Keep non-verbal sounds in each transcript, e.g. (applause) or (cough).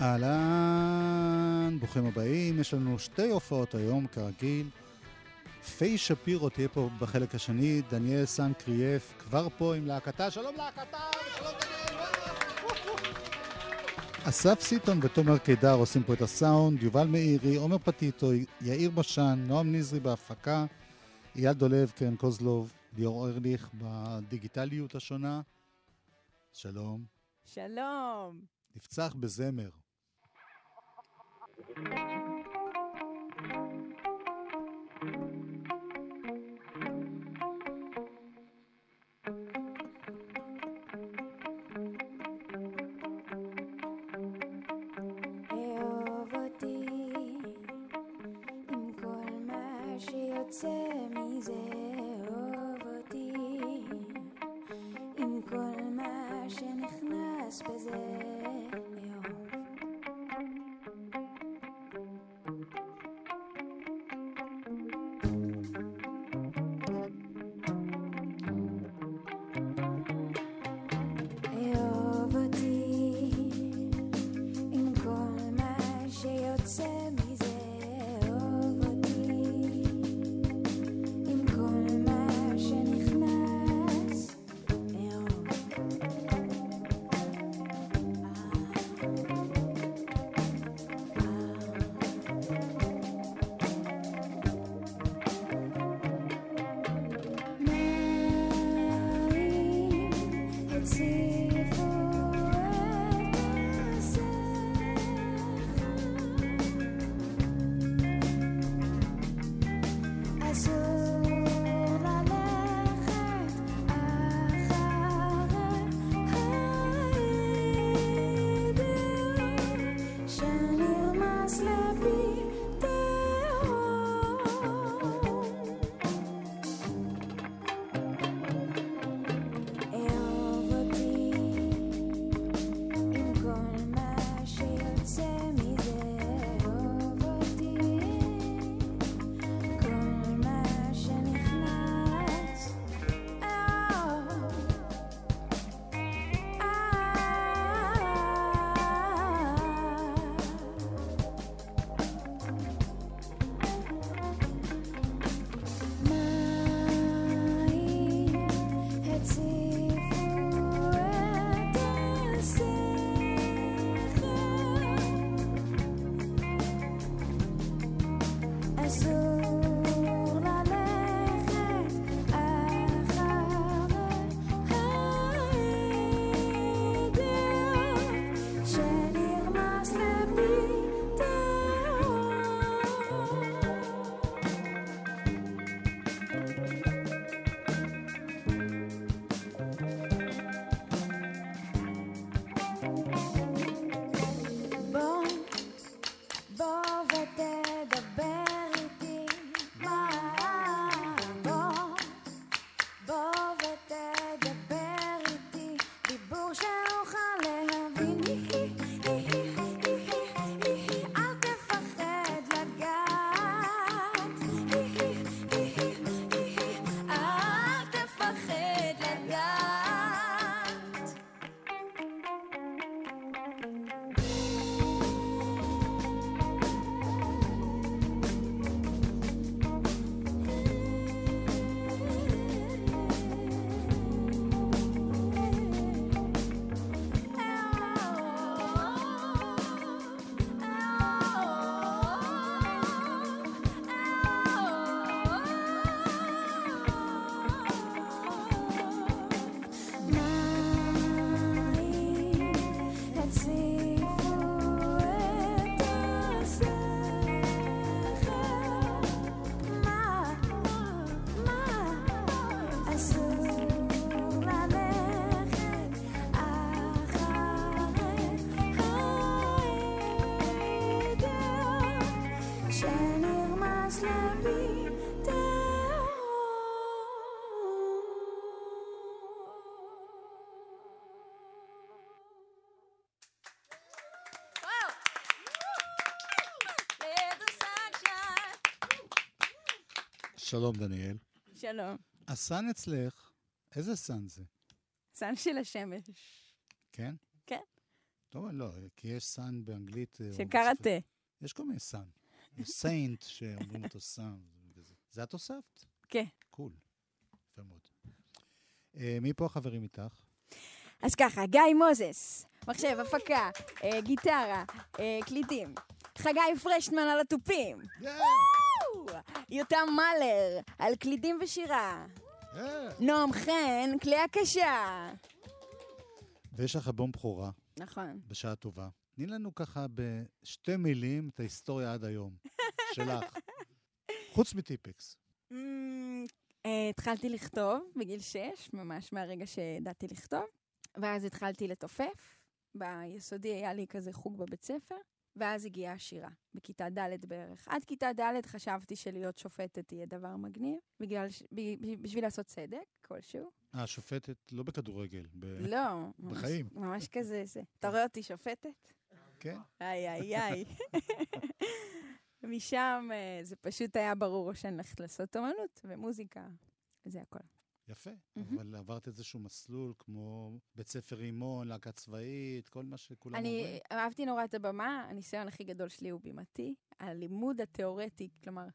אהלן, ברוכים הבאים. יש לנו שתי הופעות היום, כרגיל. פיי שפירו תהיה פה בחלק השני, דניאל סן קריאף כבר פה עם להקתה. שלום להקתה! שלום דניאל! אסף סיטון ותומר קידר עושים פה את הסאונד, יובל מאירי, עומר פטיטו, יאיר בשן, נועם נזרי בהפקה, אייל דולב, קרן קוזלוב, ליאור ארליך בדיגיטליות השונה. שלום. שלום. נפצח בזמר. Thank you. שלום, דניאל. שלום. הסן אצלך, איזה סן זה? סן של השמש. כן? כן. טוב, לא, כי יש סאן באנגלית. אה, של קראטה. יש כל מיני סאן. יש סיינט שאומרים אותו סאן. זה את הוספת? כן. קול. יפה מאוד. אה, מי פה החברים איתך? אז ככה, גיא מוזס, מחשב, הפקה, אה, גיטרה, קליטים. חגי פרשטמן על התופים. וואו! יותם מלר, על קלידים ושירה. אה. נועם חן, כלי הקשה. ויש לך אלבום בכורה, נכון. בשעה טובה. תני לנו ככה בשתי מילים את ההיסטוריה עד היום, (laughs) שלך. חוץ מטיפקס. אמ, אה, התחלתי לכתוב בגיל שש, ממש מהרגע שידעתי לכתוב, ואז התחלתי לתופף. ביסודי היה לי כזה חוג בבית ספר, ואז הגיעה השירה, בכיתה ד' בערך. עד כיתה ד' חשבתי שלהיות שופטת יהיה דבר מגניב, בגלל, בשביל לעשות צדק כלשהו. אה, שופטת לא בכדורגל, ב... לא, ממש, בחיים. ממש כזה זה. אתה רואה אותי שופטת? כן? איי, איי, איי. משם אה, זה פשוט היה ברור שאני הולכת לעשות אומנות ומוזיקה, וזה הכל. יפה. אבל עברת איזשהו מסלול כמו בית ספר רימון, להקה צבאית, כל מה שכולם אומרים. אני אהבתי נורא את הבמה, הניסיון הכי גדול שלי הוא בימתי. הלימוד התיאורטי, כלומר,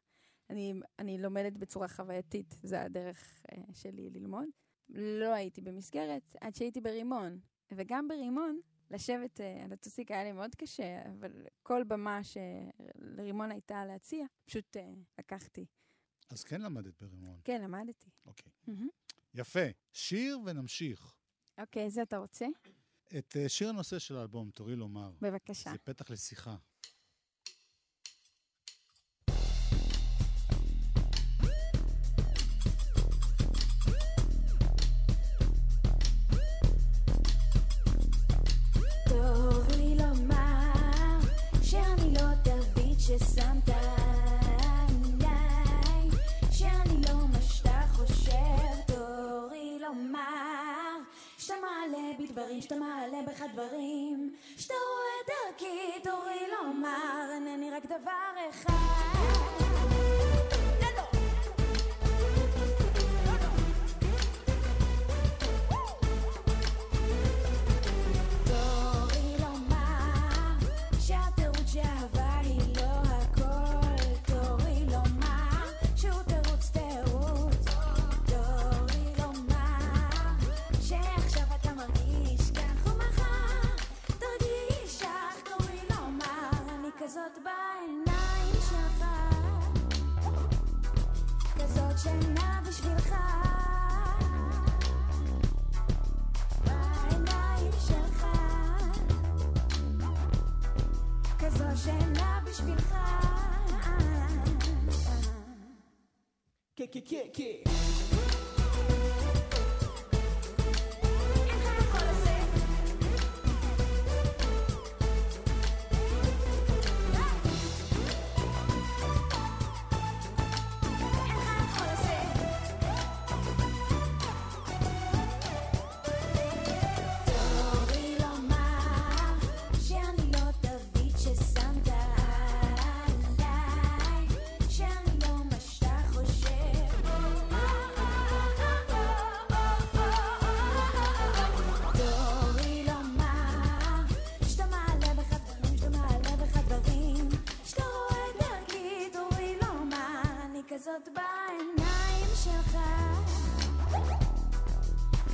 אני, אני לומדת בצורה חווייתית, זה הדרך אה, שלי ללמוד. לא הייתי במסגרת עד שהייתי ברימון. וגם ברימון, לשבת אה, על הטוסיק היה לי מאוד קשה, אבל כל במה שלרימון הייתה להציע, פשוט אה, לקחתי. אז כן למדת ברימון. כן, למדתי. אוקיי. מהמם. יפה. שיר ונמשיך. אוקיי, איזה אתה רוצה? את אה, שיר הנושא של האלבום, תורי לומר. בבקשה. זה פתח לשיחה. שאתה מעלה בי דברים שאתה מעלה בך דברים שאתה רואה דרכי תורי לומר אינני רק דבר אחד כזאת בעיניים שלך כזאת שינה בשבילך. בעיניים שלך כזו שינה בשבילך. אינך כזאת בעיניים שלך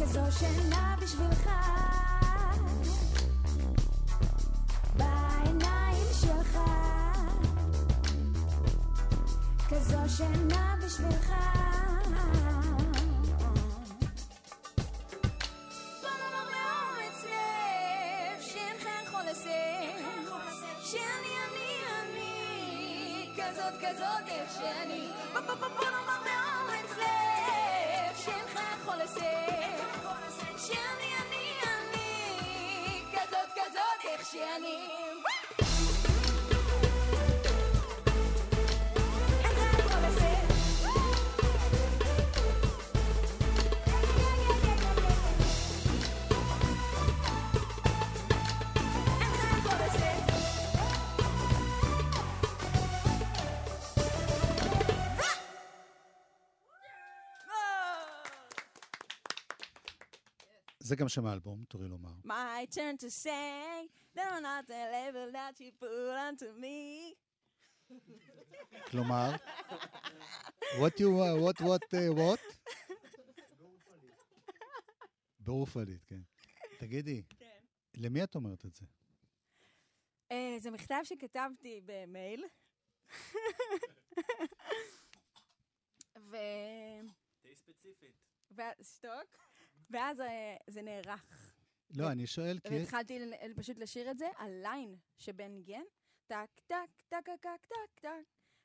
כזו שינה בשבילך. בעיניים שלך כזו שינה בשבילך. שאני אני אני כזאת כזאת איך שאני שאני זה גם שם האלבום, תורי לומר. My turn to say They're not the label that you put onto me. כלומר, what you, what, what, uh, what? ברופלית, כן. תגידי, כן. למי את אומרת את זה? אה, זה מכתב שכתבתי במייל. (laughs) ו... תהיי ספציפית. ושתוק. ואז אה, זה נערך. לא, אני שואל כי... והתחלתי פשוט לשיר את זה על ליין שבן ניגן, טק, טק, טק, טק, טק, טק,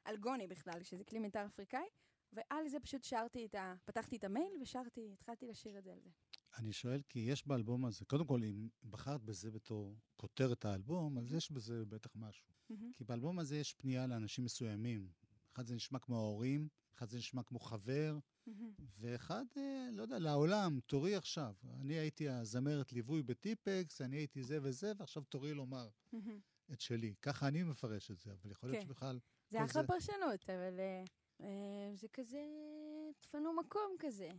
על נגוני בכלל, שזה כלי מיתר אפריקאי, ועל זה פשוט שרתי את ה... פתחתי את המייל ושרתי, התחלתי לשיר את זה על זה. אני שואל כי יש באלבום הזה, קודם כל, אם בחרת בזה בתור כותרת האלבום, אז יש בזה בטח משהו. כי באלבום הזה יש פנייה לאנשים מסוימים. אחד זה נשמע כמו ההורים, אחד זה נשמע כמו חבר. ואחד, אה, לא יודע, לעולם, תורי עכשיו. אני הייתי הזמרת ליווי בטיפקס, אני הייתי זה וזה, ועכשיו תורי לומר. את שלי. ככה אני מפרש את זה, אבל יכול להיות כן. שבכלל... זה אחלה פרשנות, אבל אה, אה, זה כזה, תפנו מקום כזה.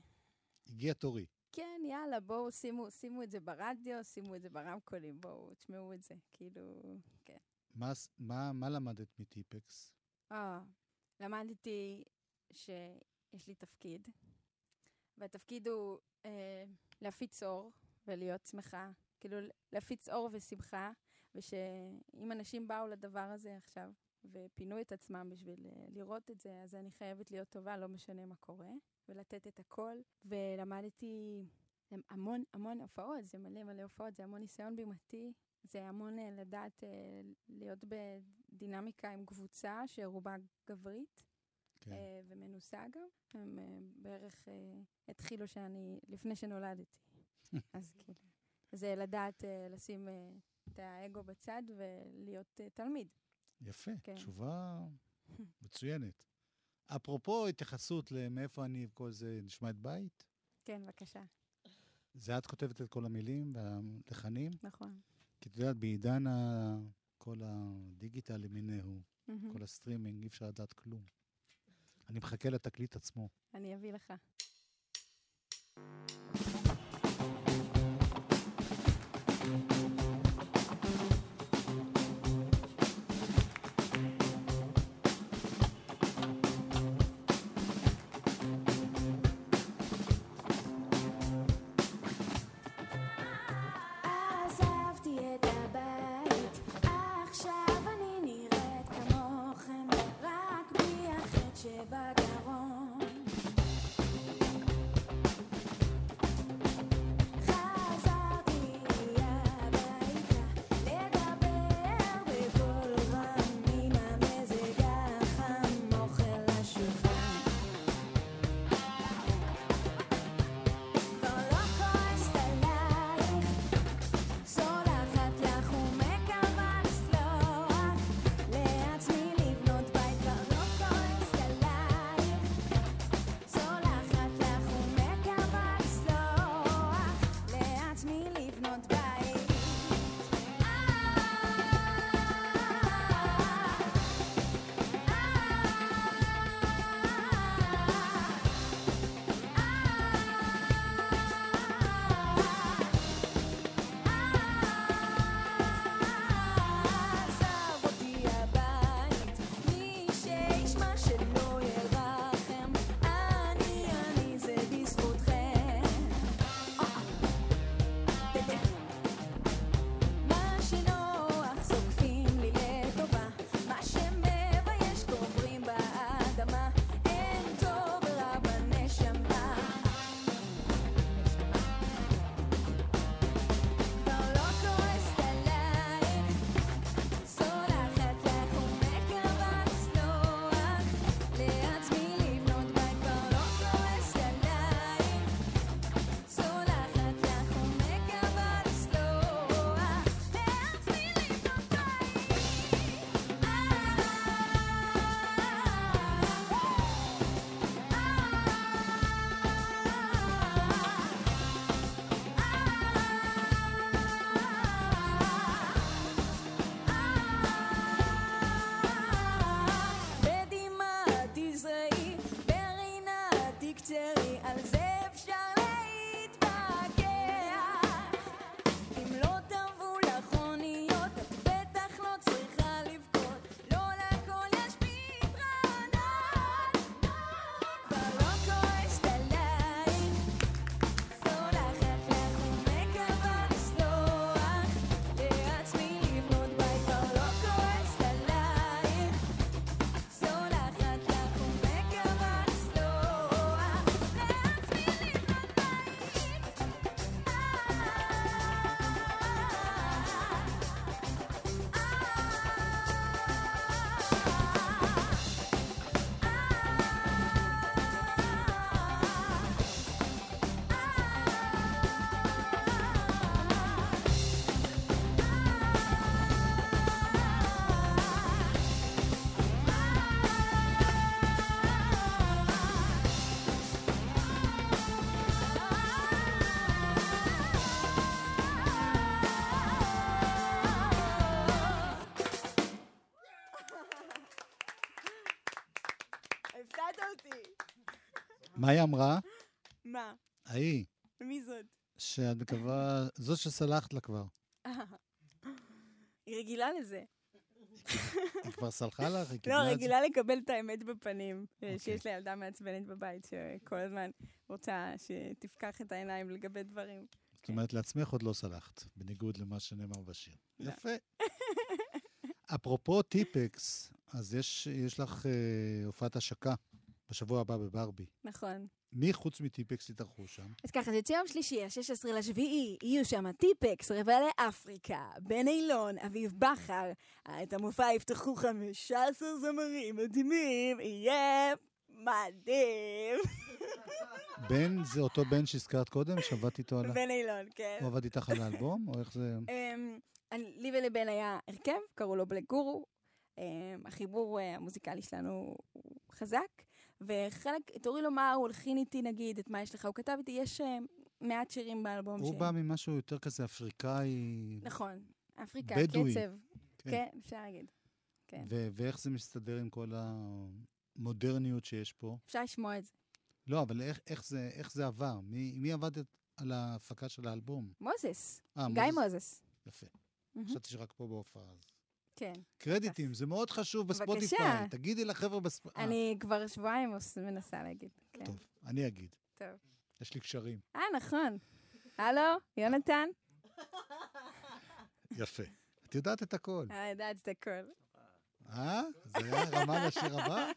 הגיע תורי. כן, יאללה, בואו שימו, שימו את זה ברדיו, שימו את זה ברמקולים, בואו תשמעו את זה. כאילו, כן. מה, מה, מה למדת מטיפקס? אה, למדתי שיש לי תפקיד, והתפקיד הוא אה, להפיץ אור ולהיות שמחה. כאילו, להפיץ אור ושמחה, ושאם אנשים באו לדבר הזה עכשיו ופינו את עצמם בשביל אה, לראות את זה, אז אני חייבת להיות טובה, לא משנה מה קורה, ולתת את הכל. ולמדתי המון המון הופעות, זה מלא מלא הופעות, זה המון ניסיון בימתי, זה המון אה, לדעת אה, להיות בדינמיקה עם קבוצה שרובה גברית. כן. אה, ומנוסה גם. הם אה, בערך אה, התחילו שאני, לפני שנולדתי. (laughs) אז כאילו, זה לדעת לשים את האגו בצד ולהיות תלמיד. יפה, כן. תשובה מצוינת. אפרופו התייחסות למאיפה אני וכל זה נשמע את בית, כן, בבקשה. זה את כותבת את כל המילים והלחנים? נכון. כי את יודעת, בעידן ה... כל הדיגיטל למיניהו, מהמם. כל הסטרימינג, אי אפשר לדעת כלום. אני מחכה לתקליט עצמו. אני אביא לך. מה היא אמרה? מה? ההיא, מי זאת? שאת מקווה, זאת שסלחת לה כבר. היא רגילה לזה. היא כבר סלחה לך? לא? רגילה לקבל את האמת בפנים. אה, אוקיי. שיש לה ילדה מעצבנת בבית שכל הזמן רוצה שתפקח את העיניים לגבי דברים. זאת אומרת, לעצמך עוד לא סלחת, בניגוד למה שנאמר בשיר. לא. יפה. (laughs) אפרופו טיפקס, אז יש, יש לך אה, הופעת השקה בשבוע הבא בברבי. נכון. מי חוץ מטיפקס יתארחו שם? אז ככה, זה יוצא יום שלישי, ה-16 לשביעי, יהיו שם טיפקס, רבע לאפריקה, בן אילון, אביב בכר. את המופע יפתחו 15 זמרים מדהימים, יהיה מדהים. בן זה אותו בן שהזכרת קודם, שעבדת איתו על. בן אילון, כן. הוא עבד איתך על האלבום, או איך זה... אמ, לי ולבן היה הרכב, קראו לו בלק גורו. אמ, החיבור אה, המוזיקלי שלנו הוא חזק, וחלק, תורי לו מה הוא הלחין איתי, נגיד, את מה יש לך, הוא כתב איתי, יש אה, מעט שירים באלבום הוא בא ממשהו יותר כזה אפריקאי, נכון, אפריקה, בדואי. קצב. כן. כן, אפשר להגיד. כן. ו- ואיך זה מסתדר עם כל המודרניות שיש פה? אפשר לשמוע את זה. לא, אבל איך, איך, זה, איך זה עבר? מי, מי עבדת על ההפקה של האלבום? מוזס, אה, גיא מוזס. מוזס. יפה. חשבתי שרק פה בהופעה. כן. קרדיטים, זה מאוד חשוב בבקשה. בספוטיפיי. תגידי לחבר'ה בספוטיפיי. אני כבר שבועיים מנסה להגיד. כן. טוב, אני אגיד. טוב. יש לי קשרים. אה, נכון. הלו, יונתן? יפה. את יודעת את הכל. אה, יודעת את הכל. אה? זה היה רמה לשיר הבא? (laughs)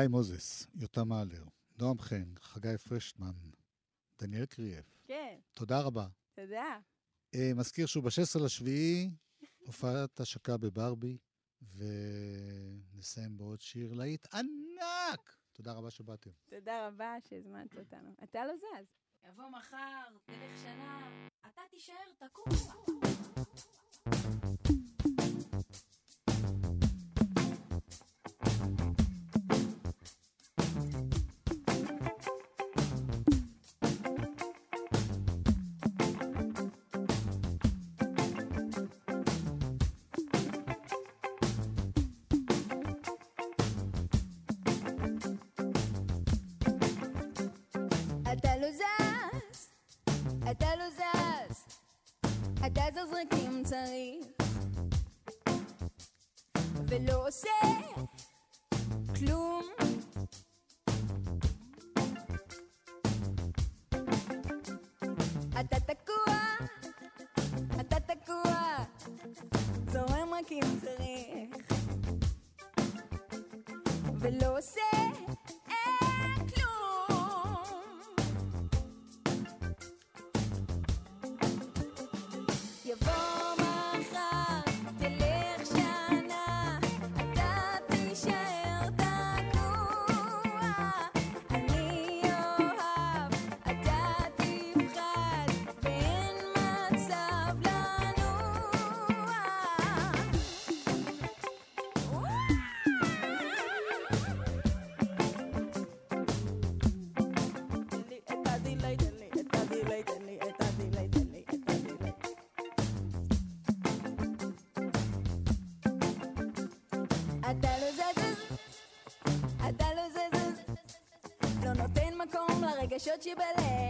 גיא מוזס, יותם מאלר, נועם חן, חגי פרשטמן, דניאל קריאף. כן. תודה רבה. תודה. אה, מזכיר שוב, ב-16 לשביעי, הופעת השקה בברבי, ונסיים בעוד שיר להיט ענק! תודה רבה שבאתם. תודה רבה שהזמנת אותנו. אתה לא זז. יבוא מחר, תלך שנה, אתה תישאר תקוע. below. de beleza.